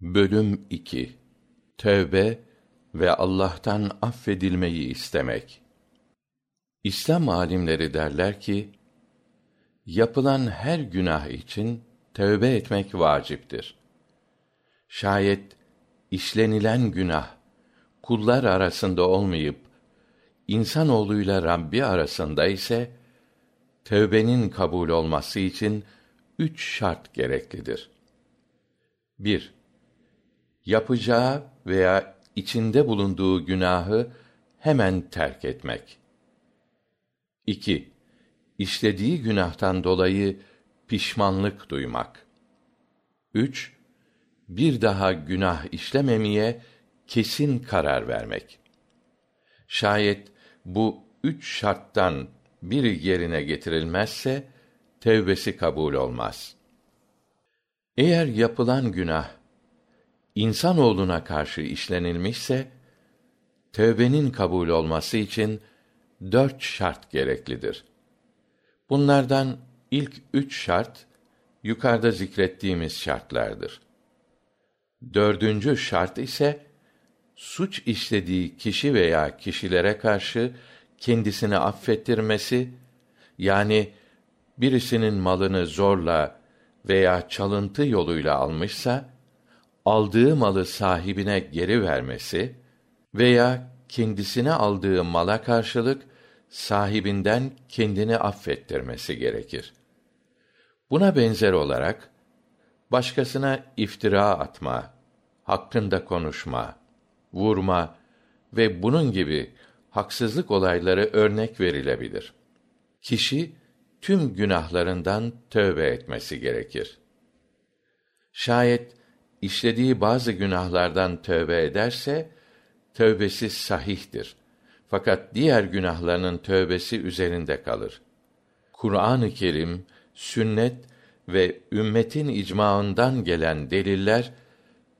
Bölüm 2 Tevbe ve Allah'tan affedilmeyi istemek. İslam alimleri derler ki, yapılan her günah için tövbe etmek vaciptir. Şayet işlenilen günah kullar arasında olmayıp insanoğluyla Rabbi arasında ise tövbenin kabul olması için üç şart gereklidir. 1 yapacağı veya içinde bulunduğu günahı hemen terk etmek. 2. İşlediği günahtan dolayı pişmanlık duymak. 3. Bir daha günah işlememeye kesin karar vermek. Şayet bu üç şarttan biri yerine getirilmezse tevbesi kabul olmaz. Eğer yapılan günah insanoğluna karşı işlenilmişse tövbenin kabul olması için dört şart gereklidir. Bunlardan ilk üç şart yukarıda zikrettiğimiz şartlardır. Dördüncü şart ise suç işlediği kişi veya kişilere karşı kendisini affettirmesi yani birisinin malını zorla veya çalıntı yoluyla almışsa aldığı malı sahibine geri vermesi veya kendisine aldığı mala karşılık sahibinden kendini affettirmesi gerekir. Buna benzer olarak başkasına iftira atma, hakkında konuşma, vurma ve bunun gibi haksızlık olayları örnek verilebilir. Kişi tüm günahlarından tövbe etmesi gerekir. Şayet işlediği bazı günahlardan tövbe ederse tövbesi sahihtir. Fakat diğer günahlarının tövbesi üzerinde kalır. Kur'an-ı Kerim, sünnet ve ümmetin icmaından gelen deliller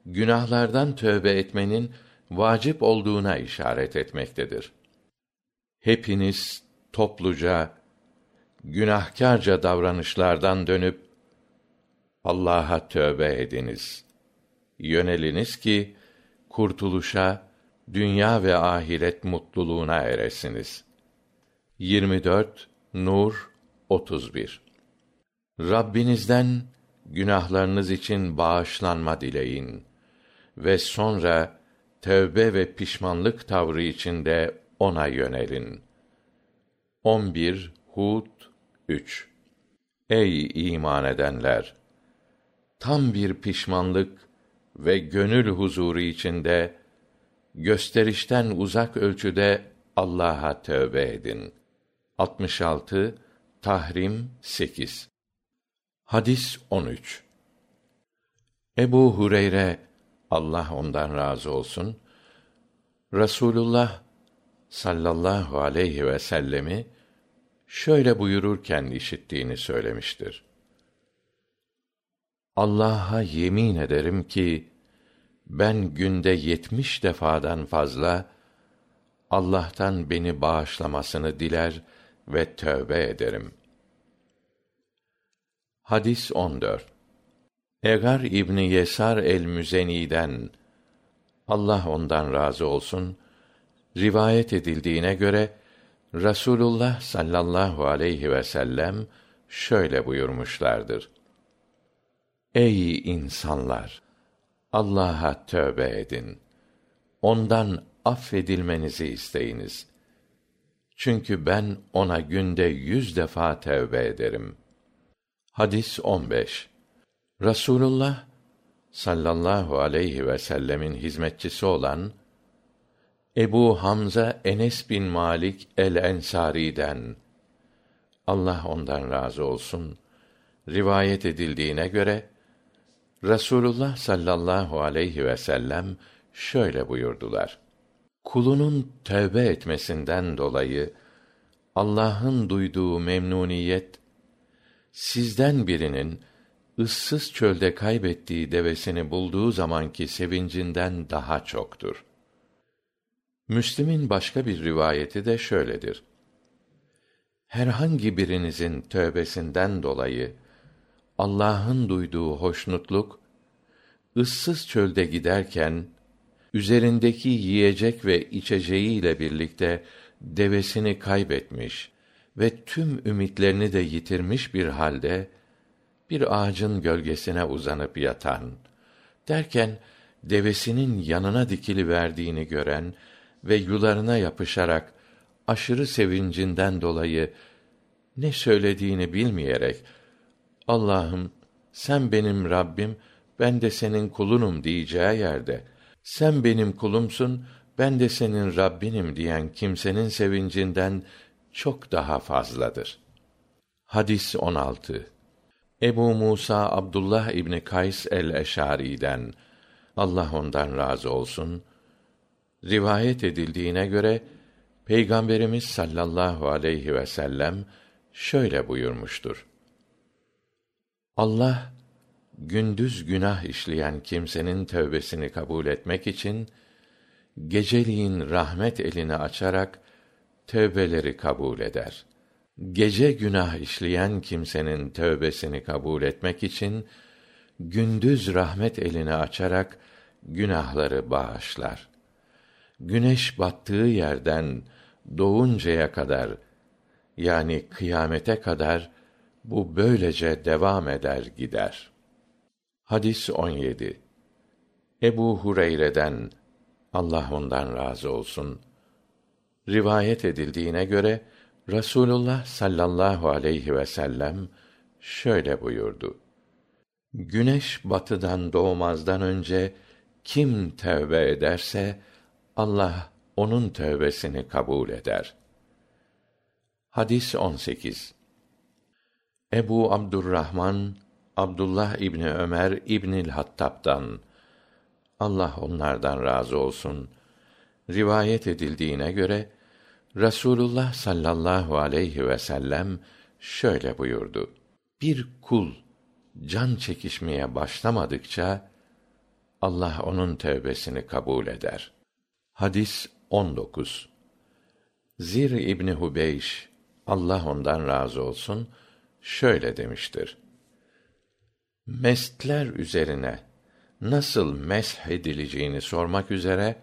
günahlardan tövbe etmenin vacip olduğuna işaret etmektedir. Hepiniz topluca günahkarca davranışlardan dönüp Allah'a tövbe ediniz yöneliniz ki kurtuluşa dünya ve ahiret mutluluğuna eresiniz. 24 Nur 31 Rabbinizden günahlarınız için bağışlanma dileyin ve sonra tövbe ve pişmanlık tavrı içinde ona yönelin. 11 Hud 3 Ey iman edenler! Tam bir pişmanlık ve gönül huzuru içinde gösterişten uzak ölçüde Allah'a tövbe edin. 66 Tahrim 8 Hadis 13 Ebu Hureyre Allah ondan razı olsun Rasulullah sallallahu aleyhi ve sellemi şöyle buyururken işittiğini söylemiştir. Allah'a yemin ederim ki ben günde yetmiş defadan fazla Allah'tan beni bağışlamasını diler ve tövbe ederim. Hadis 14. Egar İbni Yesar el-Müzeni'den Allah ondan razı olsun rivayet edildiğine göre Rasulullah sallallahu aleyhi ve sellem şöyle buyurmuşlardır. Ey insanlar! Allah'a tövbe edin. Ondan affedilmenizi isteyiniz. Çünkü ben ona günde yüz defa tövbe ederim. Hadis 15 Rasulullah sallallahu aleyhi ve sellemin hizmetçisi olan Ebu Hamza Enes bin Malik el-Ensari'den Allah ondan razı olsun rivayet edildiğine göre Rasulullah sallallahu aleyhi ve sellem şöyle buyurdular. Kulunun tövbe etmesinden dolayı Allah'ın duyduğu memnuniyet sizden birinin ıssız çölde kaybettiği devesini bulduğu zamanki sevincinden daha çoktur. Müslim'in başka bir rivayeti de şöyledir. Herhangi birinizin tövbesinden dolayı Allah'ın duyduğu hoşnutluk ıssız çölde giderken üzerindeki yiyecek ve içeceğiyle birlikte devesini kaybetmiş ve tüm ümitlerini de yitirmiş bir halde bir ağacın gölgesine uzanıp yatan derken devesinin yanına dikili verdiğini gören ve yularına yapışarak aşırı sevincinden dolayı ne söylediğini bilmeyerek Allah'ım sen benim Rabbim ben de senin kulunum diyeceği yerde sen benim kulumsun ben de senin Rabbinim diyen kimsenin sevincinden çok daha fazladır. Hadis 16. Ebu Musa Abdullah İbni Kays el-Eşari'den Allah ondan razı olsun rivayet edildiğine göre Peygamberimiz sallallahu aleyhi ve sellem şöyle buyurmuştur. Allah gündüz günah işleyen kimsenin tövbesini kabul etmek için geceliğin rahmet elini açarak tövbeleri kabul eder. Gece günah işleyen kimsenin tövbesini kabul etmek için gündüz rahmet elini açarak günahları bağışlar. Güneş battığı yerden doğuncaya kadar yani kıyamete kadar bu böylece devam eder gider. Hadis 17. Ebu Hureyre'den Allah ondan razı olsun rivayet edildiğine göre Rasulullah sallallahu aleyhi ve sellem şöyle buyurdu. Güneş batıdan doğmazdan önce kim tövbe ederse Allah onun tövbesini kabul eder. Hadis 18. Ebu Abdurrahman Abdullah İbni Ömer İbnül Hattab'dan Allah onlardan razı olsun rivayet edildiğine göre Rasulullah sallallahu aleyhi ve sellem şöyle buyurdu. Bir kul can çekişmeye başlamadıkça Allah onun tövbesini kabul eder. Hadis 19. Zir İbni Hubeyş Allah ondan razı olsun şöyle demiştir. Mestler üzerine nasıl mesh edileceğini sormak üzere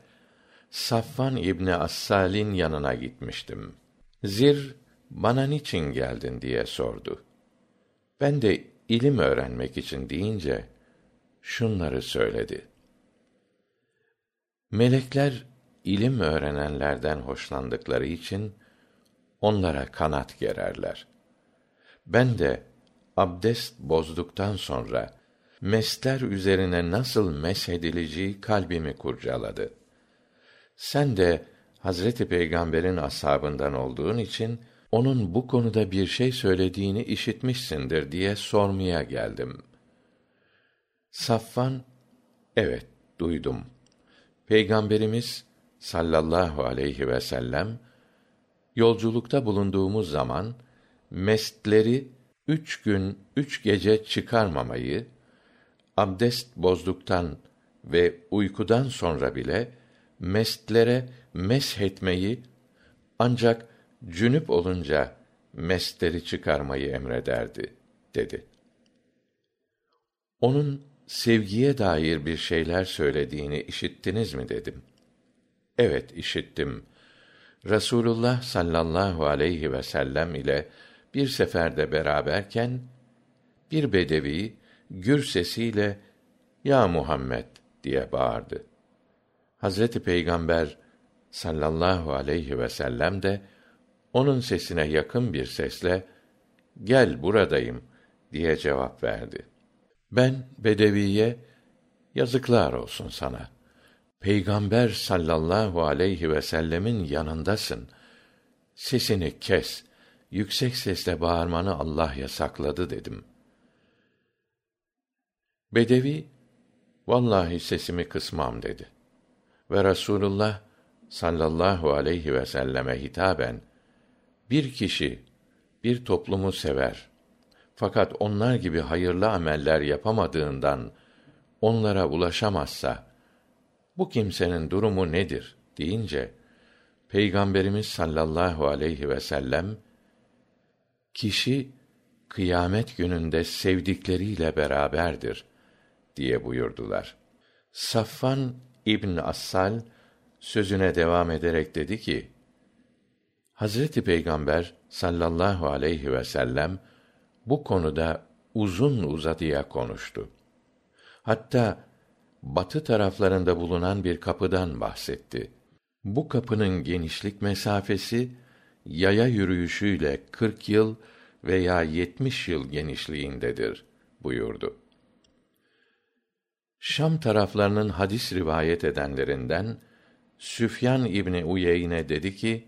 Safvan İbni Assal'in yanına gitmiştim. Zir bana niçin geldin diye sordu. Ben de ilim öğrenmek için deyince şunları söyledi. Melekler ilim öğrenenlerden hoşlandıkları için onlara kanat gererler. Ben de abdest bozduktan sonra mesler üzerine nasıl meshedileceği kalbimi kurcaladı. Sen de Hazreti Peygamber'in ashabından olduğun için onun bu konuda bir şey söylediğini işitmişsindir diye sormaya geldim. Safvan, evet, duydum. Peygamberimiz sallallahu aleyhi ve sellem yolculukta bulunduğumuz zaman mestleri üç gün üç gece çıkarmamayı abdest bozduktan ve uykudan sonra bile mestlere meshetmeyi ancak cünüp olunca mestleri çıkarmayı emrederdi dedi. Onun sevgiye dair bir şeyler söylediğini işittiniz mi dedim. Evet işittim. Rasulullah sallallahu aleyhi ve sellem ile bir seferde beraberken bir bedevi gür sesiyle ya Muhammed diye bağırdı. Hazreti Peygamber sallallahu aleyhi ve sellem de onun sesine yakın bir sesle gel buradayım diye cevap verdi. Ben bedeviye yazıklar olsun sana. Peygamber sallallahu aleyhi ve sellemin yanındasın. Sesini kes. Yüksek sesle bağırmanı Allah yasakladı dedim. Bedevi vallahi sesimi kısmam dedi. Ve Rasulullah sallallahu aleyhi ve selleme hitaben bir kişi bir toplumu sever fakat onlar gibi hayırlı ameller yapamadığından onlara ulaşamazsa bu kimsenin durumu nedir deyince Peygamberimiz sallallahu aleyhi ve sellem kişi kıyamet gününde sevdikleriyle beraberdir diye buyurdular. Safvan İbn Assal sözüne devam ederek dedi ki: Hazreti Peygamber sallallahu aleyhi ve sellem bu konuda uzun uzadıya konuştu. Hatta batı taraflarında bulunan bir kapıdan bahsetti. Bu kapının genişlik mesafesi yaya yürüyüşüyle 40 yıl veya 70 yıl genişliğindedir buyurdu. Şam taraflarının hadis rivayet edenlerinden Süfyan İbni Uyeyne dedi ki,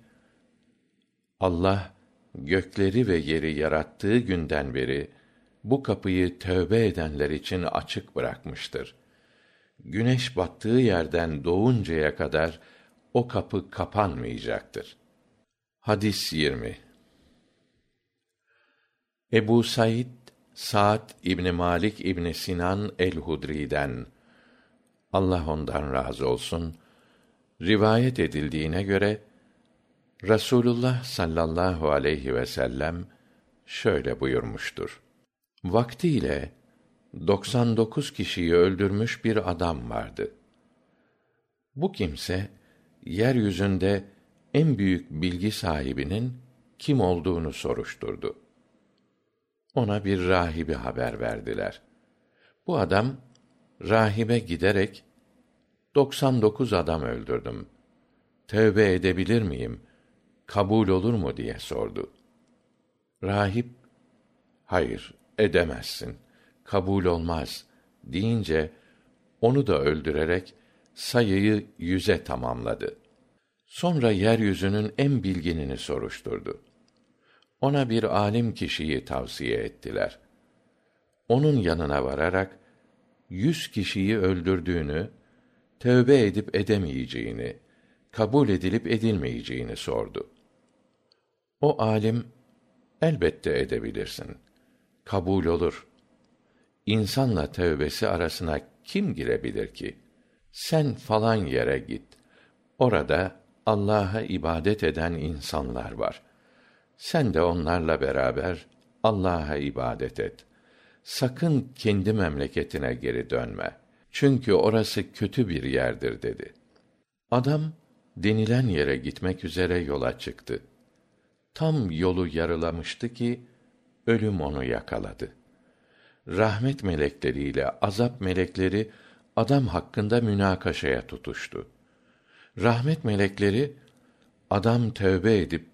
Allah gökleri ve yeri yarattığı günden beri bu kapıyı tövbe edenler için açık bırakmıştır. Güneş battığı yerden doğuncaya kadar o kapı kapanmayacaktır. Hadis 20 Ebu Said Sa'd İbni Malik İbni Sinan el-Hudri'den Allah ondan razı olsun rivayet edildiğine göre Rasulullah sallallahu aleyhi ve sellem şöyle buyurmuştur. Vaktiyle 99 kişiyi öldürmüş bir adam vardı. Bu kimse yeryüzünde en büyük bilgi sahibinin kim olduğunu soruşturdu. Ona bir rahibi haber verdiler. Bu adam rahibe giderek 99 adam öldürdüm. Tövbe edebilir miyim? Kabul olur mu diye sordu. Rahip hayır edemezsin. Kabul olmaz deyince onu da öldürerek sayıyı yüze tamamladı. Sonra yeryüzünün en bilginini soruşturdu. Ona bir alim kişiyi tavsiye ettiler. Onun yanına vararak yüz kişiyi öldürdüğünü, tövbe edip edemeyeceğini, kabul edilip edilmeyeceğini sordu. O alim, elbette edebilirsin. Kabul olur. İnsanla tövbesi arasına kim girebilir ki? Sen falan yere git. Orada Allah'a ibadet eden insanlar var. Sen de onlarla beraber Allah'a ibadet et. Sakın kendi memleketine geri dönme. Çünkü orası kötü bir yerdir dedi. Adam denilen yere gitmek üzere yola çıktı. Tam yolu yarılamıştı ki ölüm onu yakaladı. Rahmet melekleriyle azap melekleri adam hakkında münakaşaya tutuştu. Rahmet melekleri adam tövbe edip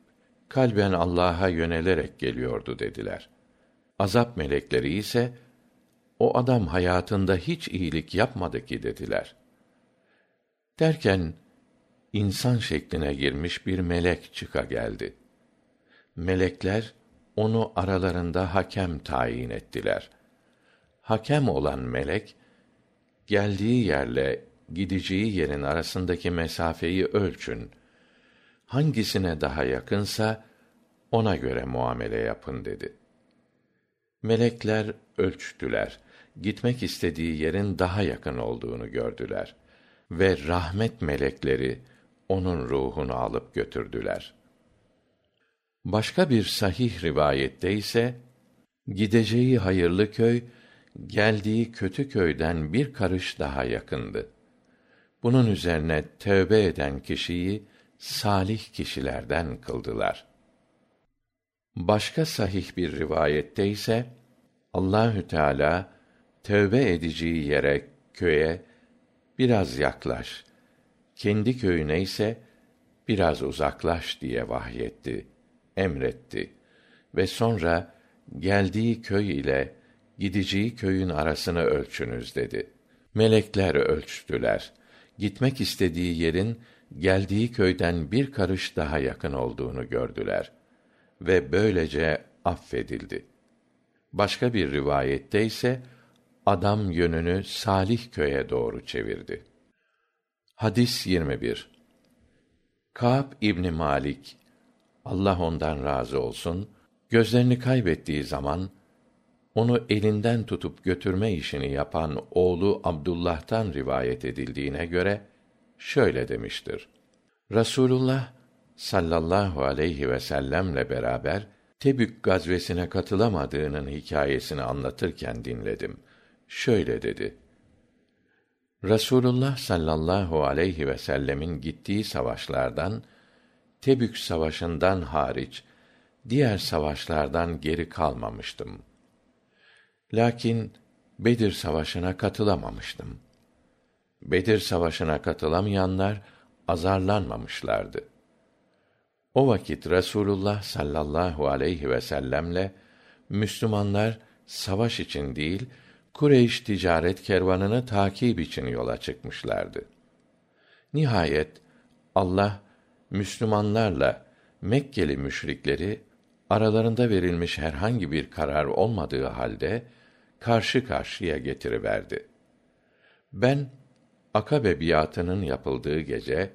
kalben Allah'a yönelerek geliyordu dediler. Azap melekleri ise o adam hayatında hiç iyilik yapmadı ki dediler. Derken insan şekline girmiş bir melek çıka geldi. Melekler onu aralarında hakem tayin ettiler. Hakem olan melek geldiği yerle gideceği yerin arasındaki mesafeyi ölçün. Hangisine daha yakınsa ona göre muamele yapın dedi. Melekler ölçtüler. Gitmek istediği yerin daha yakın olduğunu gördüler ve rahmet melekleri onun ruhunu alıp götürdüler. Başka bir sahih rivayette ise gideceği hayırlı köy geldiği kötü köyden bir karış daha yakındı. Bunun üzerine tövbe eden kişiyi salih kişilerden kıldılar. Başka sahih bir rivayette ise Allahü Teala tövbe edeceği yere, köye biraz yaklaş. Kendi köyüne ise biraz uzaklaş diye vahyetti, emretti ve sonra geldiği köy ile gideceği köyün arasını ölçünüz dedi. Melekler ölçtüler gitmek istediği yerin geldiği köyden bir karış daha yakın olduğunu gördüler ve böylece affedildi. Başka bir rivayette ise adam yönünü Salih köye doğru çevirdi. Hadis 21. Kâb İbni Malik Allah ondan razı olsun gözlerini kaybettiği zaman onu elinden tutup götürme işini yapan oğlu Abdullah'tan rivayet edildiğine göre şöyle demiştir. Rasulullah sallallahu aleyhi ve sellemle beraber Tebük gazvesine katılamadığının hikayesini anlatırken dinledim. Şöyle dedi: Rasulullah sallallahu aleyhi ve sellemin gittiği savaşlardan Tebük savaşından hariç diğer savaşlardan geri kalmamıştım. Lakin Bedir savaşına katılamamıştım. Bedir savaşına katılamayanlar azarlanmamışlardı. O vakit Rasulullah sallallahu aleyhi ve sellemle Müslümanlar savaş için değil, Kureyş ticaret kervanını takip için yola çıkmışlardı. Nihayet Allah Müslümanlarla Mekkeli müşrikleri aralarında verilmiş herhangi bir karar olmadığı halde karşı karşıya getiriverdi. Ben Akabe biatının yapıldığı gece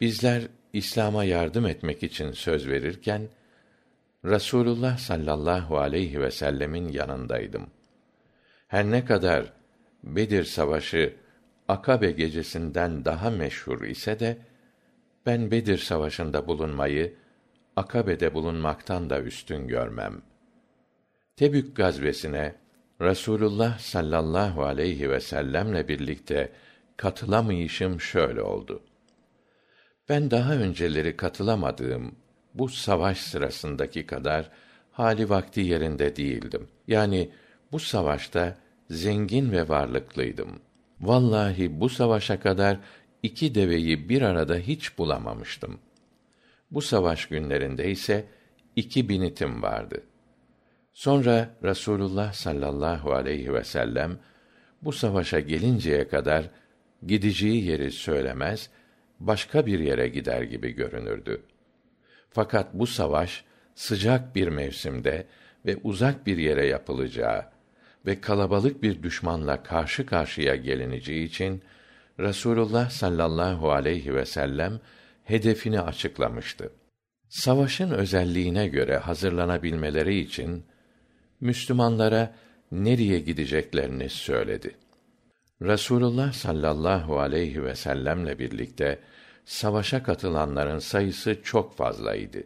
bizler İslam'a yardım etmek için söz verirken Rasulullah sallallahu aleyhi ve sellemin yanındaydım. Her ne kadar Bedir savaşı Akabe gecesinden daha meşhur ise de ben Bedir savaşında bulunmayı Akabe'de bulunmaktan da üstün görmem. Tebük gazvesine Rasulullah sallallahu aleyhi ve sellemle birlikte katılamayışım şöyle oldu. Ben daha önceleri katılamadığım bu savaş sırasındaki kadar hali vakti yerinde değildim. Yani bu savaşta zengin ve varlıklıydım. Vallahi bu savaşa kadar iki deveyi bir arada hiç bulamamıştım. Bu savaş günlerinde ise iki binitim vardı. Sonra Rasulullah sallallahu aleyhi ve sellem bu savaşa gelinceye kadar gideceği yeri söylemez, başka bir yere gider gibi görünürdü. Fakat bu savaş sıcak bir mevsimde ve uzak bir yere yapılacağı ve kalabalık bir düşmanla karşı karşıya gelineceği için Rasulullah sallallahu aleyhi ve sellem hedefini açıklamıştı. Savaşın özelliğine göre hazırlanabilmeleri için Müslümanlara nereye gideceklerini söyledi. Rasulullah sallallahu aleyhi ve sellemle birlikte savaşa katılanların sayısı çok fazlaydı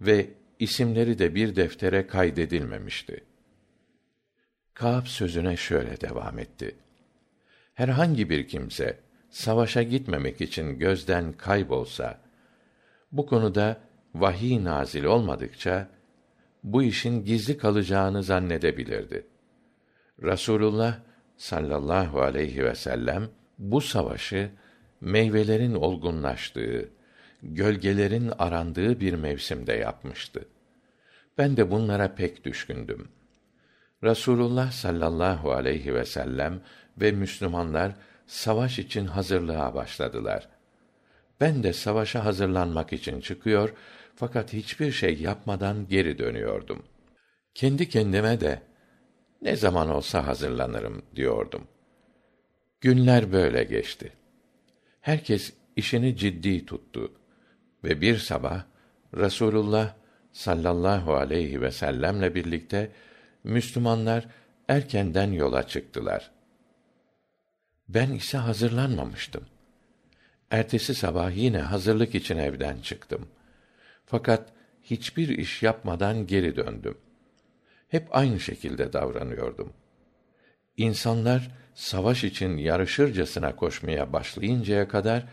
ve isimleri de bir deftere kaydedilmemişti. Kâb sözüne şöyle devam etti. Herhangi bir kimse savaşa gitmemek için gözden kaybolsa, bu konuda vahiy nazil olmadıkça bu işin gizli kalacağını zannedebilirdi. Rasulullah sallallahu aleyhi ve sellem bu savaşı meyvelerin olgunlaştığı, gölgelerin arandığı bir mevsimde yapmıştı. Ben de bunlara pek düşkündüm. Rasulullah sallallahu aleyhi ve sellem ve Müslümanlar savaş için hazırlığa başladılar. Ben de savaşa hazırlanmak için çıkıyor fakat hiçbir şey yapmadan geri dönüyordum. Kendi kendime de ne zaman olsa hazırlanırım diyordum. Günler böyle geçti. Herkes işini ciddi tuttu ve bir sabah Rasulullah sallallahu aleyhi ve sellemle birlikte Müslümanlar erkenden yola çıktılar. Ben ise hazırlanmamıştım. Ertesi sabah yine hazırlık için evden çıktım. Fakat hiçbir iş yapmadan geri döndüm. Hep aynı şekilde davranıyordum. İnsanlar savaş için yarışırcasına koşmaya başlayıncaya kadar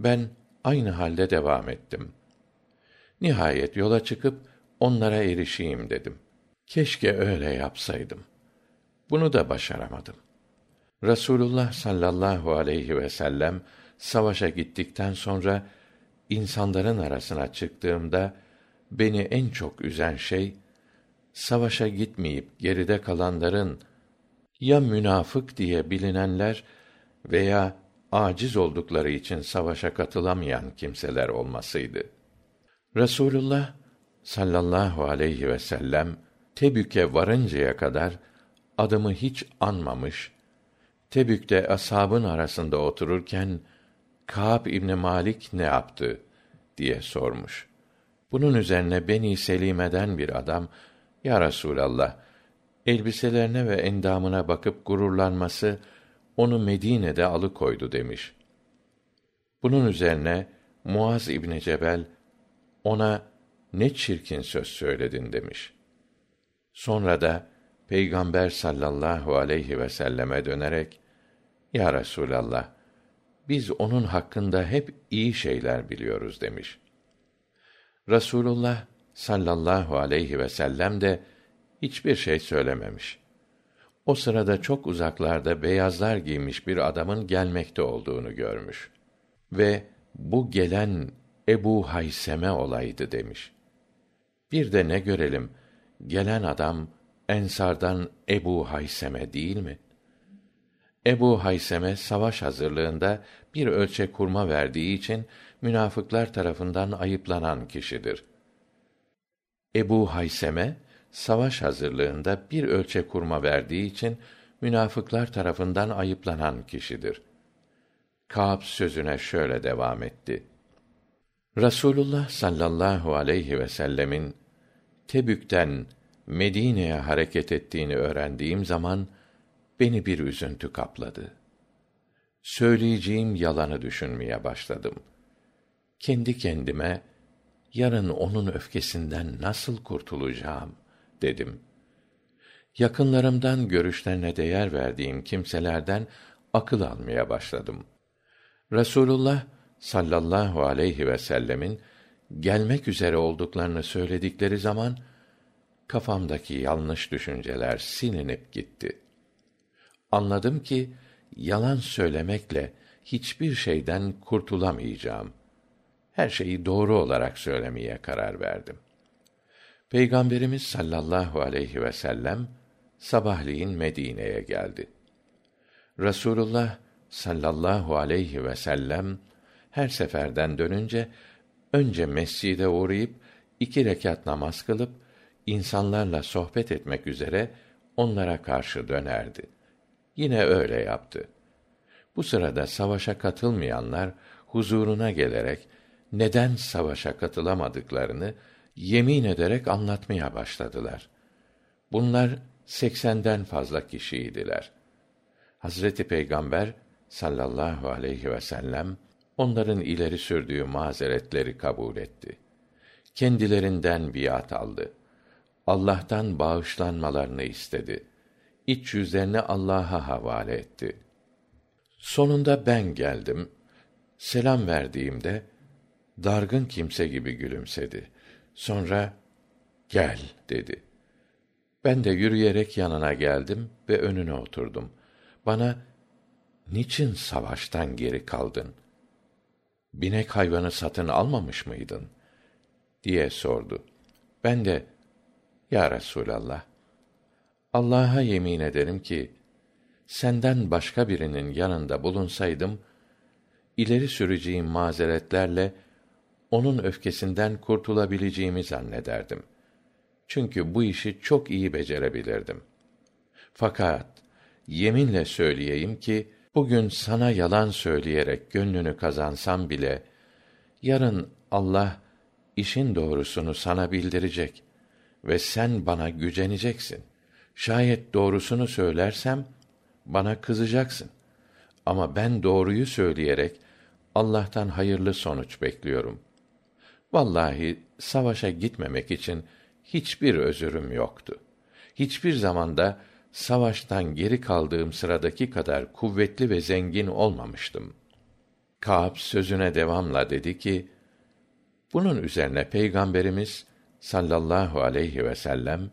ben aynı halde devam ettim. Nihayet yola çıkıp onlara erişeyim dedim. Keşke öyle yapsaydım. Bunu da başaramadım. Rasulullah sallallahu aleyhi ve sellem savaşa gittikten sonra insanların arasına çıktığımda beni en çok üzen şey savaşa gitmeyip geride kalanların ya münafık diye bilinenler veya aciz oldukları için savaşa katılamayan kimseler olmasıydı. Resulullah sallallahu aleyhi ve sellem Tebük'e varıncaya kadar adımı hiç anmamış, Tebük'te ashabın arasında otururken Kâb İbni Malik ne yaptı diye sormuş. Bunun üzerine Beni Selime'den bir adam, Ya Resûlallah, elbiselerine ve endamına bakıp gururlanması, onu Medine'de alıkoydu demiş. Bunun üzerine Muaz İbni Cebel, ona ne çirkin söz söyledin demiş. Sonra da Peygamber sallallahu aleyhi ve selleme dönerek Ya Resulallah, biz onun hakkında hep iyi şeyler biliyoruz demiş. Rasulullah sallallahu aleyhi ve sellem de hiçbir şey söylememiş. O sırada çok uzaklarda beyazlar giymiş bir adamın gelmekte olduğunu görmüş ve bu gelen Ebu Hayseme olaydı demiş. Bir de ne görelim, gelen adam Ensardan Ebu Hayseme değil mi? Ebu Hayseme savaş hazırlığında bir ölçek kurma verdiği için münafıklar tarafından ayıplanan kişidir. Ebu Hayseme savaş hazırlığında bir ölçek kurma verdiği için münafıklar tarafından ayıplanan kişidir. Kâb sözüne şöyle devam etti. Rasulullah sallallahu aleyhi ve sellemin Tebük'ten Medine'ye hareket ettiğini öğrendiğim zaman beni bir üzüntü kapladı. Söyleyeceğim yalanı düşünmeye başladım. Kendi kendime yarın onun öfkesinden nasıl kurtulacağım dedim. Yakınlarımdan görüşlerine değer verdiğim kimselerden akıl almaya başladım. Resulullah sallallahu aleyhi ve sellemin gelmek üzere olduklarını söyledikleri zaman kafamdaki yanlış düşünceler silinip gitti. Anladım ki yalan söylemekle hiçbir şeyden kurtulamayacağım. Her şeyi doğru olarak söylemeye karar verdim. Peygamberimiz sallallahu aleyhi ve sellem sabahleyin Medine'ye geldi. Rasulullah sallallahu aleyhi ve sellem her seferden dönünce önce mescide uğrayıp iki rekat namaz kılıp insanlarla sohbet etmek üzere onlara karşı dönerdi. Yine öyle yaptı. Bu sırada savaşa katılmayanlar huzuruna gelerek neden savaşa katılamadıklarını yemin ederek anlatmaya başladılar. Bunlar seksenden fazla kişiydiler. Hazreti Peygamber sallallahu aleyhi ve sellem onların ileri sürdüğü mazeretleri kabul etti. Kendilerinden biat aldı. Allah'tan bağışlanmalarını istedi. İç yüzlerini Allah'a havale etti. Sonunda ben geldim. Selam verdiğimde dargın kimse gibi gülümsedi. Sonra gel dedi. Ben de yürüyerek yanına geldim ve önüne oturdum. Bana niçin savaştan geri kaldın? Binek hayvanı satın almamış mıydın? diye sordu. Ben de ya Resulallah Allah'a yemin ederim ki senden başka birinin yanında bulunsaydım ileri süreceğim mazeretlerle onun öfkesinden kurtulabileceğimi zannederdim. Çünkü bu işi çok iyi becerebilirdim. Fakat yeminle söyleyeyim ki bugün sana yalan söyleyerek gönlünü kazansam bile yarın Allah işin doğrusunu sana bildirecek ve sen bana güceneceksin. Şayet doğrusunu söylersem bana kızacaksın. Ama ben doğruyu söyleyerek Allah'tan hayırlı sonuç bekliyorum. Vallahi savaşa gitmemek için hiçbir özürüm yoktu. Hiçbir zamanda savaştan geri kaldığım sıradaki kadar kuvvetli ve zengin olmamıştım. Kâb sözüne devamla dedi ki, bunun üzerine Peygamberimiz sallallahu aleyhi ve sellem,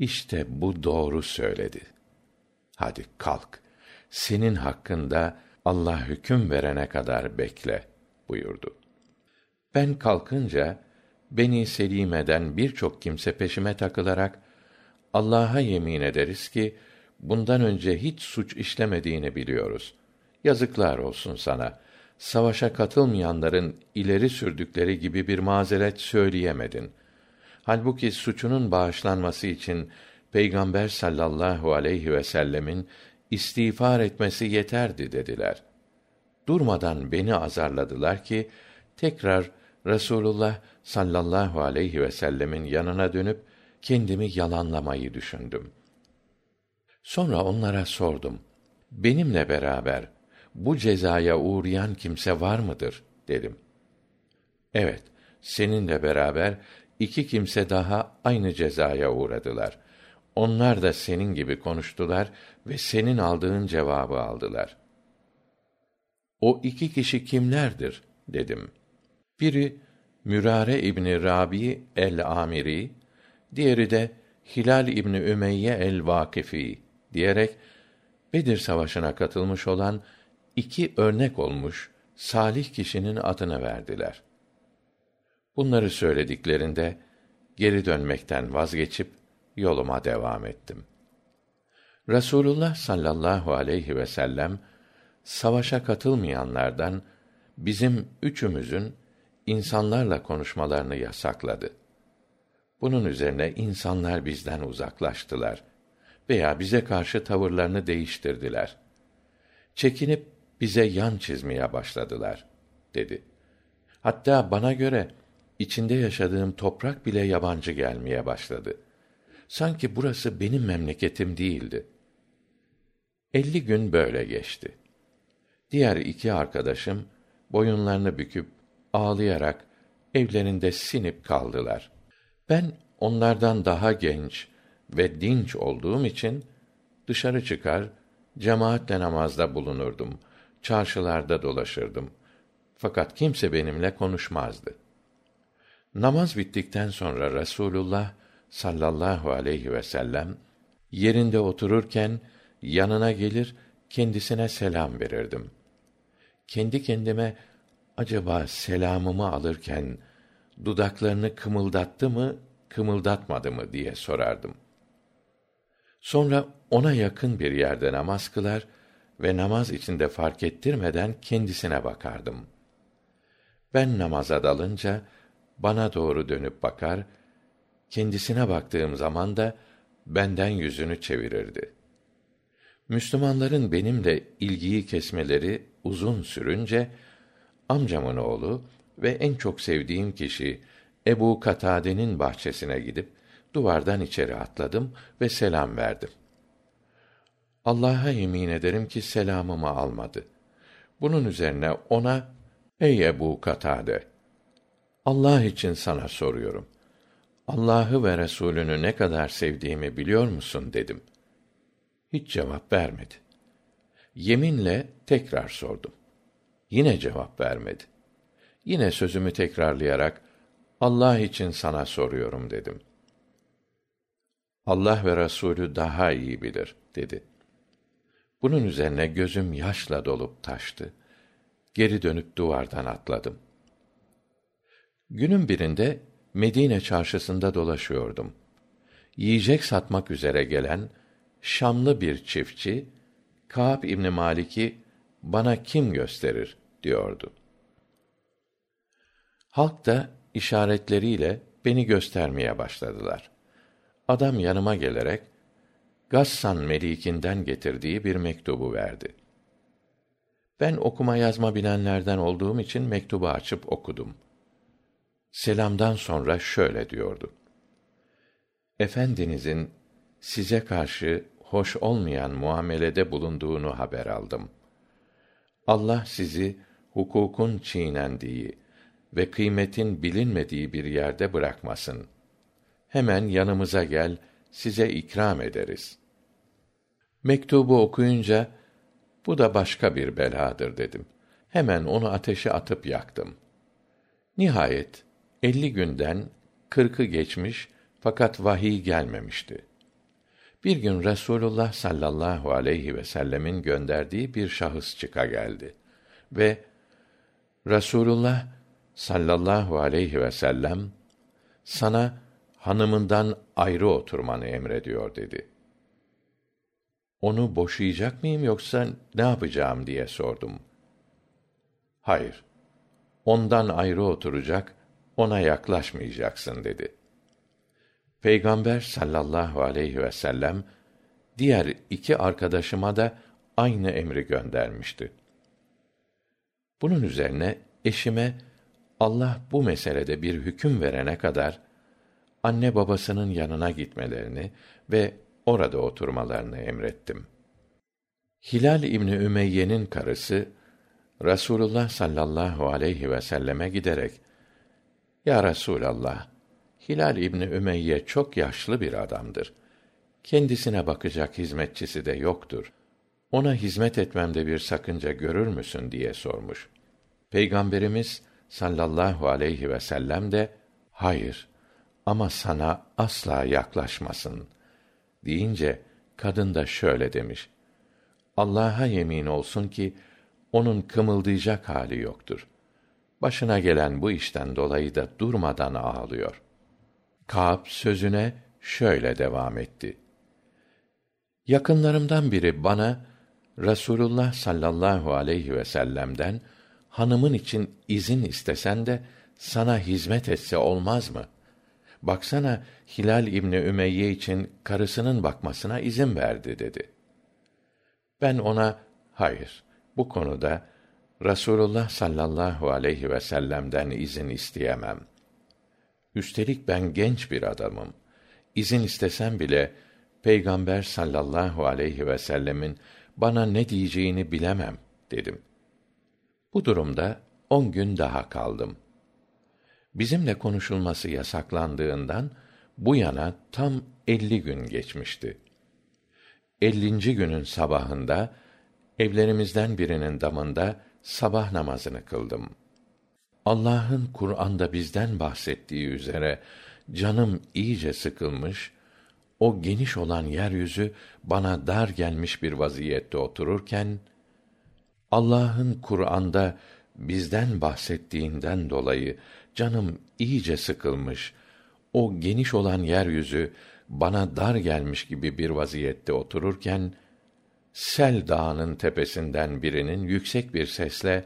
işte bu doğru söyledi. Hadi kalk, senin hakkında Allah hüküm verene kadar bekle buyurdu. Ben kalkınca Beni Selime'den birçok kimse peşime takılarak Allah'a yemin ederiz ki bundan önce hiç suç işlemediğini biliyoruz. Yazıklar olsun sana. Savaşa katılmayanların ileri sürdükleri gibi bir mazeret söyleyemedin. Halbuki suçunun bağışlanması için Peygamber sallallahu aleyhi ve sellemin istiğfar etmesi yeterdi dediler. Durmadan beni azarladılar ki tekrar Resulullah sallallahu aleyhi ve sellemin yanına dönüp kendimi yalanlamayı düşündüm. Sonra onlara sordum. Benimle beraber bu cezaya uğrayan kimse var mıdır dedim. Evet, seninle beraber iki kimse daha aynı cezaya uğradılar. onlar da senin gibi konuştular ve senin aldığın cevabı aldılar. O iki kişi kimlerdir dedim. Biri Mürare İbni Rabi el-Amiri, diğeri de Hilal İbni Ümeyye el-Vakifi diyerek Bedir Savaşı'na katılmış olan iki örnek olmuş salih kişinin adını verdiler. Bunları söylediklerinde geri dönmekten vazgeçip yoluma devam ettim. Rasulullah sallallahu aleyhi ve sellem savaşa katılmayanlardan bizim üçümüzün insanlarla konuşmalarını yasakladı. Bunun üzerine insanlar bizden uzaklaştılar veya bize karşı tavırlarını değiştirdiler. Çekinip bize yan çizmeye başladılar dedi. Hatta bana göre içinde yaşadığım toprak bile yabancı gelmeye başladı. Sanki burası benim memleketim değildi. Elli gün böyle geçti. Diğer iki arkadaşım boyunlarını büküp ağlayarak evlerinde sinip kaldılar. Ben onlardan daha genç ve dinç olduğum için dışarı çıkar, cemaatle namazda bulunurdum. Çarşılarda dolaşırdım. Fakat kimse benimle konuşmazdı. Namaz bittikten sonra Resulullah sallallahu aleyhi ve sellem yerinde otururken yanına gelir kendisine selam verirdim. Kendi kendime acaba selamımı alırken dudaklarını kımıldattı mı, kımıldatmadı mı diye sorardım. Sonra ona yakın bir yerde namaz kılar ve namaz içinde fark ettirmeden kendisine bakardım. Ben namaza dalınca bana doğru dönüp bakar, kendisine baktığım zaman da benden yüzünü çevirirdi. Müslümanların benimle ilgiyi kesmeleri uzun sürünce amcamın oğlu ve en çok sevdiğim kişi Ebu Katade'nin bahçesine gidip duvardan içeri atladım ve selam verdim. Allah'a yemin ederim ki selamımı almadı. Bunun üzerine ona, ey Ebu Katade, Allah için sana soruyorum. Allah'ı ve Resulünü ne kadar sevdiğimi biliyor musun dedim. Hiç cevap vermedi. Yeminle tekrar sordum. Yine cevap vermedi. Yine sözümü tekrarlayarak Allah için sana soruyorum dedim. Allah ve Resulü daha iyi bilir dedi. Bunun üzerine gözüm yaşla dolup taştı. Geri dönüp duvardan atladım. Günün birinde Medine çarşısında dolaşıyordum. Yiyecek satmak üzere gelen Şamlı bir çiftçi Kâb İbn Malik'i bana kim gösterir diyordu. Halk da işaretleriyle beni göstermeye başladılar. Adam yanıma gelerek Gassan melikinden getirdiği bir mektubu verdi. Ben okuma yazma bilenlerden olduğum için mektubu açıp okudum. Selamdan sonra şöyle diyordu. Efendinizin size karşı hoş olmayan muamelede bulunduğunu haber aldım. Allah sizi hukukun çiğnendiği ve kıymetin bilinmediği bir yerde bırakmasın. Hemen yanımıza gel, size ikram ederiz. Mektubu okuyunca, bu da başka bir beladır dedim. Hemen onu ateşe atıp yaktım. Nihayet, elli günden kırkı geçmiş fakat vahiy gelmemişti. Bir gün Resulullah sallallahu aleyhi ve sellemin gönderdiği bir şahıs çıka geldi ve Resulullah sallallahu aleyhi ve sellem sana hanımından ayrı oturmanı emrediyor dedi. Onu boşayacak mıyım yoksa ne yapacağım diye sordum. Hayır. Ondan ayrı oturacak, ona yaklaşmayacaksın dedi. Peygamber sallallahu aleyhi ve sellem diğer iki arkadaşıma da aynı emri göndermişti. Bunun üzerine eşime Allah bu meselede bir hüküm verene kadar anne babasının yanına gitmelerini ve orada oturmalarını emrettim. Hilal İbni Ümeyye'nin karısı Rasulullah sallallahu aleyhi ve selleme giderek Ya Resulallah Hilal İbni Ümeyye çok yaşlı bir adamdır. kendisine bakacak hizmetçisi de yoktur. Ona hizmet etmemde bir sakınca görür müsün diye sormuş. Peygamberimiz sallallahu aleyhi ve sellem de hayır ama sana asla yaklaşmasın deyince kadın da şöyle demiş. Allah'a yemin olsun ki onun kımıldayacak hali yoktur. Başına gelen bu işten dolayı da durmadan ağlıyor. Kâb sözüne şöyle devam etti. Yakınlarımdan biri bana Rasulullah sallallahu aleyhi ve sellem'den hanımın için izin istesen de sana hizmet etse olmaz mı? Baksana Hilal İbni Ümeyye için karısının bakmasına izin verdi dedi. Ben ona hayır bu konuda Rasulullah sallallahu aleyhi ve sellem'den izin isteyemem. Üstelik ben genç bir adamım. İzin istesem bile Peygamber sallallahu aleyhi ve sellemin bana ne diyeceğini bilemem dedim. Bu durumda on gün daha kaldım. Bizimle konuşulması yasaklandığından bu yana tam elli gün geçmişti. Ellinci günün sabahında evlerimizden birinin damında sabah namazını kıldım. Allah'ın Kur'an'da bizden bahsettiği üzere canım iyice sıkılmış, o geniş olan yeryüzü bana dar gelmiş bir vaziyette otururken Allah'ın Kur'an'da bizden bahsettiğinden dolayı canım iyice sıkılmış, o geniş olan yeryüzü bana dar gelmiş gibi bir vaziyette otururken Sel Dağı'nın tepesinden birinin yüksek bir sesle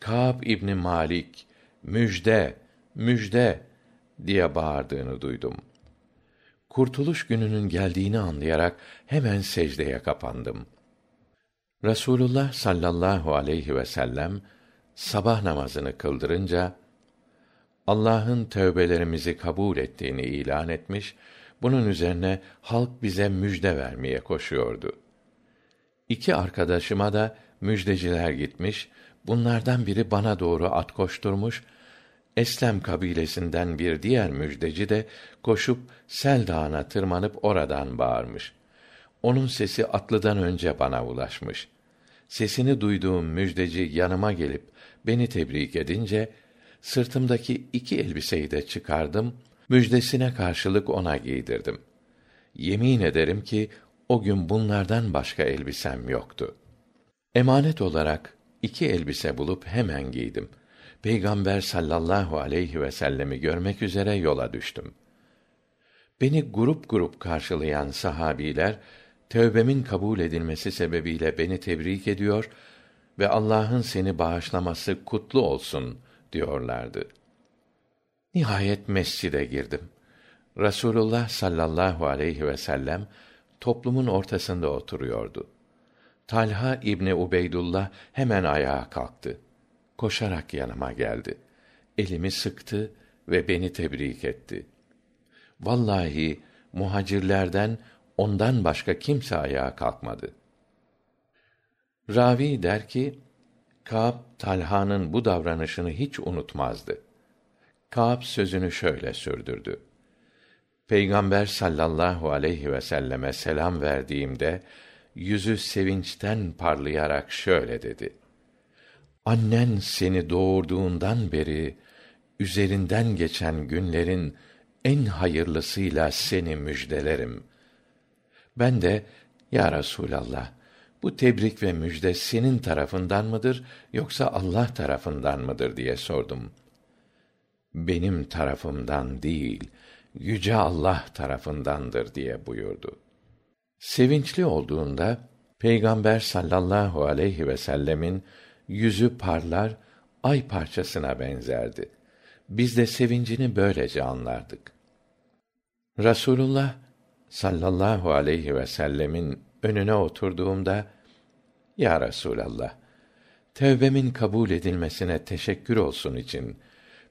Kâb İbni Malik müjde müjde diye bağırdığını duydum. Kurtuluş gününün geldiğini anlayarak hemen secdeye kapandım. Rasulullah sallallahu aleyhi ve sellem sabah namazını kıldırınca Allah'ın tövbelerimizi kabul ettiğini ilan etmiş, bunun üzerine halk bize müjde vermeye koşuyordu. İki arkadaşıma da müjdeciler gitmiş, bunlardan biri bana doğru at koşturmuş, Eslem kabilesinden bir diğer müjdeci de koşup Sel Dağı'na tırmanıp oradan bağırmış. Onun sesi atlıdan önce bana ulaşmış. Sesini duyduğum müjdeci yanıma gelip beni tebrik edince sırtımdaki iki elbiseyi de çıkardım, müjdesine karşılık ona giydirdim. Yemin ederim ki o gün bunlardan başka elbisem yoktu. Emanet olarak iki elbise bulup hemen giydim. Peygamber sallallahu aleyhi ve sellemi görmek üzere yola düştüm. Beni grup grup karşılayan sahabiler tövbemin kabul edilmesi sebebiyle beni tebrik ediyor ve Allah'ın seni bağışlaması kutlu olsun diyorlardı. Nihayet mescide girdim. Rasulullah sallallahu aleyhi ve sellem toplumun ortasında oturuyordu. Talha İbni Ubeydullah hemen ayağa kalktı. Koşarak yanıma geldi. Elimi sıktı ve beni tebrik etti. Vallahi muhacirlerden ondan başka kimse ayağa kalkmadı. Ravi der ki, Kâb Talha'nın bu davranışını hiç unutmazdı. Kâb sözünü şöyle sürdürdü. Peygamber sallallahu aleyhi ve selleme selam verdiğimde yüzü sevinçten parlayarak şöyle dedi: Annen seni doğurduğundan beri üzerinden geçen günlerin en hayırlısıyla seni müjdelerim. Ben de ya Resulallah bu tebrik ve müjde senin tarafından mıdır yoksa Allah tarafından mıdır diye sordum. Benim tarafımdan değil, yüce Allah tarafındandır diye buyurdu. Sevinçli olduğunda Peygamber sallallahu aleyhi ve sellemin yüzü parlar, ay parçasına benzerdi. Biz de sevincini böylece anlardık. Rasulullah sallallahu aleyhi ve sellemin önüne oturduğumda Ya Resulallah tevbemin kabul edilmesine teşekkür olsun için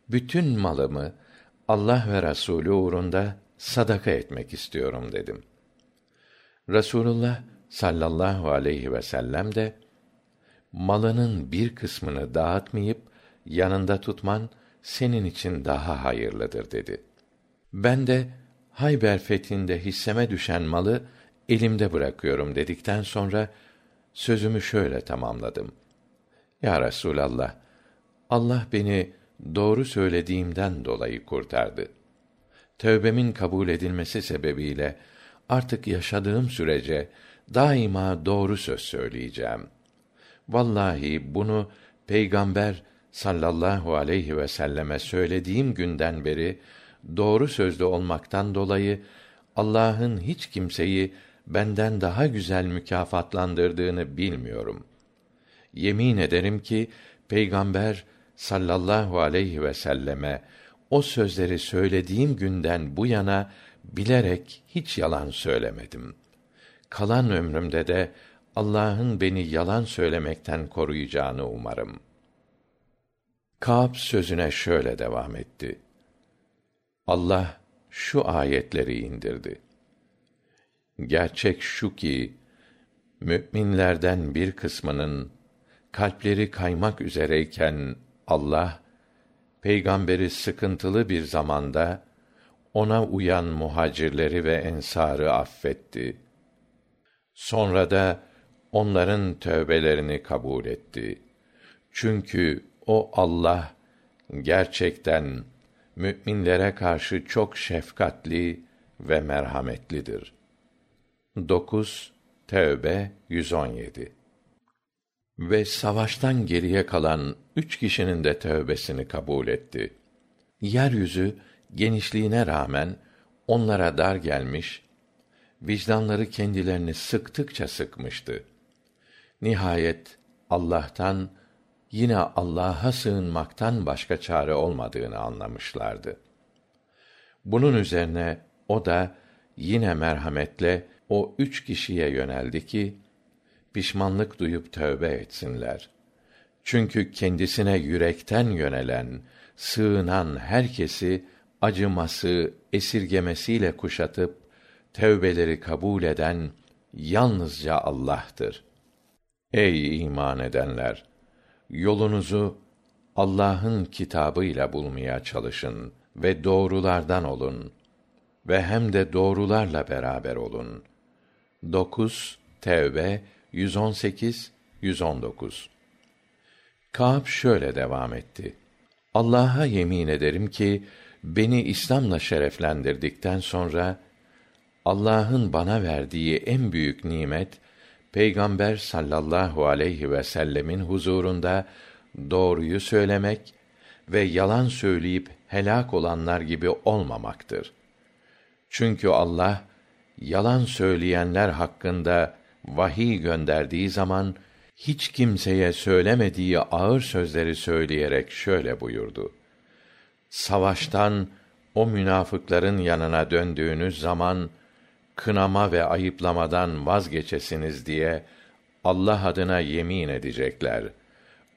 bütün malımı Allah ve Resulü uğrunda sadaka etmek istiyorum dedim. Rasulullah sallallahu aleyhi ve sellem de malının bir kısmını dağıtmayıp yanında tutman senin için daha hayırlıdır dedi. Ben de Hayber fethinde hisseme düşen malı elimde bırakıyorum dedikten sonra sözümü şöyle tamamladım. Ya Resulallah, Allah beni doğru söylediğimden dolayı kurtardı. Tövbemin kabul edilmesi sebebiyle artık yaşadığım sürece daima doğru söz söyleyeceğim. Vallahi bunu Peygamber sallallahu aleyhi ve selleme söylediğim günden beri doğru sözlü olmaktan dolayı Allah'ın hiç kimseyi benden daha güzel mükafatlandırdığını bilmiyorum. Yemin ederim ki Peygamber sallallahu aleyhi ve selleme o sözleri söylediğim günden bu yana bilerek hiç yalan söylemedim. Kalan ömrümde de Allah'ın beni yalan söylemekten koruyacağını umarım. Kâb sözüne şöyle devam etti. Allah şu ayetleri indirdi. Gerçek şu ki müminlerden bir kısmının kalpleri kaymak üzereyken Allah peygamberi sıkıntılı bir zamanda ona uyan muhacirleri ve ensarı affetti. Sonra da onların tövbelerini kabul etti. Çünkü o Allah gerçekten müminlere karşı çok şefkatli ve merhametlidir. 9 Tevbe 117 Ve savaştan geriye kalan üç kişinin de tövbesini kabul etti. Yeryüzü genişliğine rağmen onlara dar gelmiş, vicdanları kendilerini sıktıkça sıkmıştı. Nihayet Allah'tan yine Allah'a sığınmaktan başka çare olmadığını anlamışlardı. Bunun üzerine o da yine merhametle o üç kişiye yöneldi ki pişmanlık duyup tövbe etsinler. Çünkü kendisine yürekten yönelen, sığınan herkesi acıması, esirgemesiyle kuşatıp tövbeleri kabul eden yalnızca Allah'tır. Ey iman edenler! Yolunuzu Allah'ın kitabıyla bulmaya çalışın ve doğrulardan olun ve hem de doğrularla beraber olun. 9 Tevbe 118 119 Kâb şöyle devam etti. Allah'a yemin ederim ki beni İslam'la şereflendirdikten sonra Allah'ın bana verdiği en büyük nimet Peygamber sallallahu aleyhi ve sellemin huzurunda doğruyu söylemek ve yalan söyleyip helak olanlar gibi olmamaktır. Çünkü Allah yalan söyleyenler hakkında vahiy gönderdiği zaman hiç kimseye söylemediği ağır sözleri söyleyerek şöyle buyurdu: Savaştan o münafıkların yanına döndüğünüz zaman kınama ve ayıplamadan vazgeçesiniz diye Allah adına yemin edecekler.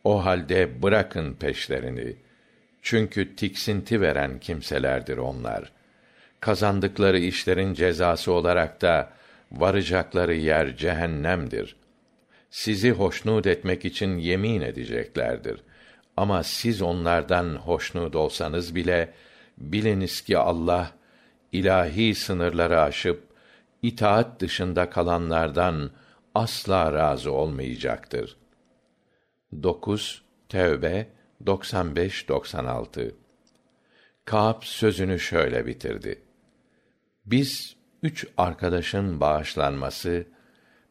O halde bırakın peşlerini. Çünkü tiksinti veren kimselerdir onlar. Kazandıkları işlerin cezası olarak da varacakları yer cehennemdir. Sizi hoşnut etmek için yemin edeceklerdir. Ama siz onlardan hoşnut olsanız bile biliniz ki Allah ilahi sınırları aşıp itaat dışında kalanlardan asla razı olmayacaktır. 9 Tevbe 95 96 Kâb sözünü şöyle bitirdi. Biz üç arkadaşın bağışlanması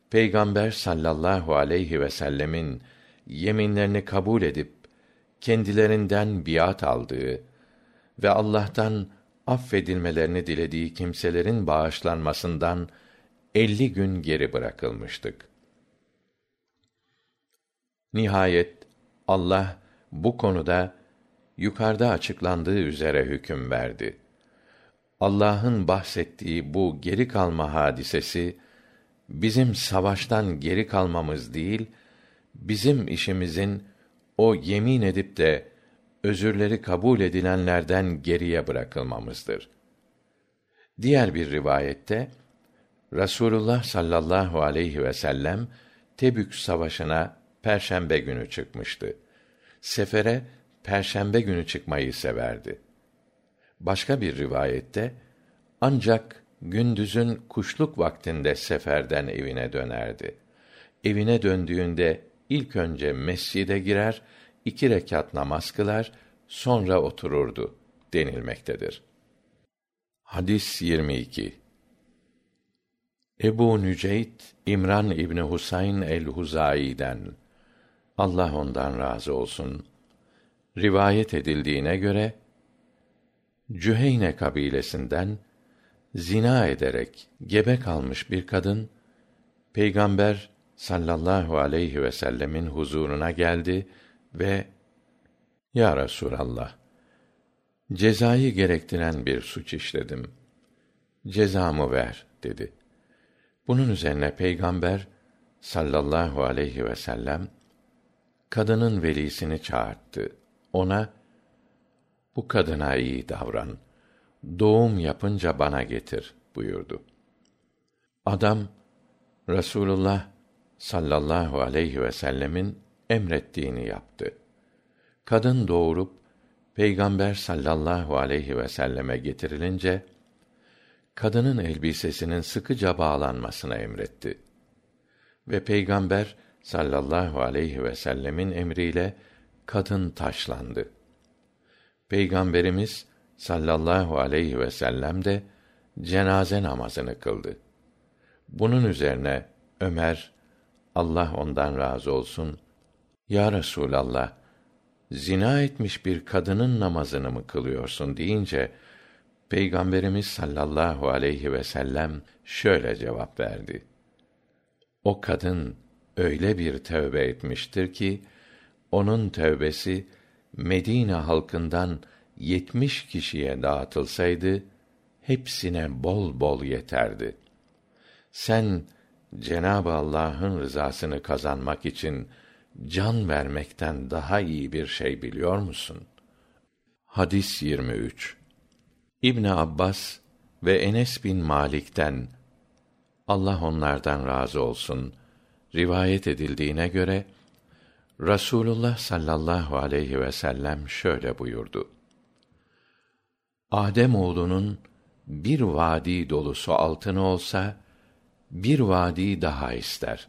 Peygamber sallallahu aleyhi ve sellemin yeminlerini kabul edip kendilerinden biat aldığı ve Allah'tan affedilmelerini dilediği kimselerin bağışlanmasından elli gün geri bırakılmıştık. Nihayet Allah bu konuda yukarıda açıklandığı üzere hüküm verdi. Allah'ın bahsettiği bu geri kalma hadisesi bizim savaştan geri kalmamız değil, bizim işimizin o yemin edip de özürleri kabul edilenlerden geriye bırakılmamızdır. Diğer bir rivayette Rasulullah sallallahu aleyhi ve sellem Tebük savaşına perşembe günü çıkmıştı. Sefere perşembe günü çıkmayı severdi. Başka bir rivayette Ancak gündüzün kuşluk vaktinde seferden evine dönerdi. Evine döndüğünde ilk önce mescide girer, iki rekat namaz kılar, sonra otururdu denilmektedir. Hadis 22 Ebu Nüceyt İmran İbni Husayn el-Huzai'den Allah ondan razı olsun. Rivayet edildiğine göre Cüheyne kabilesinden zina ederek gebe kalmış bir kadın Peygamber sallallahu aleyhi ve sellemin huzuruna geldi ve Ya Resulallah cezayı gerektiren bir suç işledim. Cezamı ver dedi. Bunun üzerine Peygamber sallallahu aleyhi ve sellem kadının velisini çağırttı. Ona bu kadına iyi davran. Doğum yapınca bana getir buyurdu. Adam Rasulullah sallallahu aleyhi ve sellemin emrettiğini yaptı. Kadın doğurup Peygamber sallallahu aleyhi ve selleme getirilince kadının elbisesinin sıkıca bağlanmasını emretti. Ve Peygamber sallallahu aleyhi ve sellemin emriyle kadın taşlandı. Peygamberimiz sallallahu aleyhi ve sellem de cenaze namazını kıldı. Bunun üzerine Ömer Allah ondan razı olsun Ya Resulallah zina etmiş bir kadının namazını mı kılıyorsun deyince Peygamberimiz sallallahu aleyhi ve sellem şöyle cevap verdi. O kadın öyle bir tövbe etmiştir ki onun tövbesi Medine halkından yetmiş kişiye dağıtılsaydı hepsine bol bol yeterdi. Sen Cenab-ı Allah'ın rızasını kazanmak için can vermekten daha iyi bir şey biliyor musun? Hadis 23 İbn Abbas ve Enes bin Malik'ten Allah onlardan razı olsun rivayet edildiğine göre Rasulullah sallallahu aleyhi ve sellem şöyle buyurdu. Adem oğlunun bir vadi dolusu altını olsa bir vadi daha ister.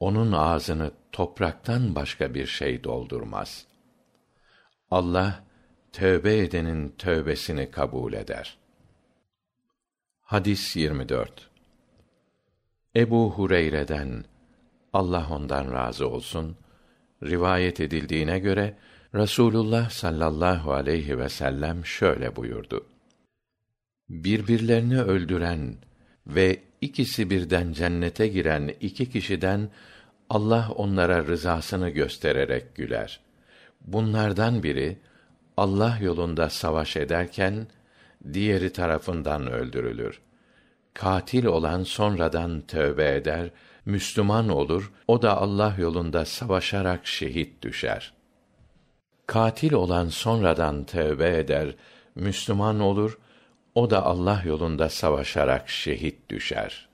Onun ağzını topraktan başka bir şey doldurmaz. Allah tövbe edenin tövbesini kabul eder. Hadis 24. Ebu Hureyre'den Allah ondan razı olsun rivayet edildiğine göre Rasulullah sallallahu aleyhi ve sellem şöyle buyurdu. Birbirlerini öldüren ve ikisi birden cennete giren iki kişiden Allah onlara rızasını göstererek güler. Bunlardan biri Allah yolunda savaş ederken diğeri tarafından öldürülür. Katil olan sonradan tövbe eder, Müslüman olur, o da Allah yolunda savaşarak şehit düşer. Katil olan sonradan tövbe eder, Müslüman olur, o da Allah yolunda savaşarak şehit düşer.''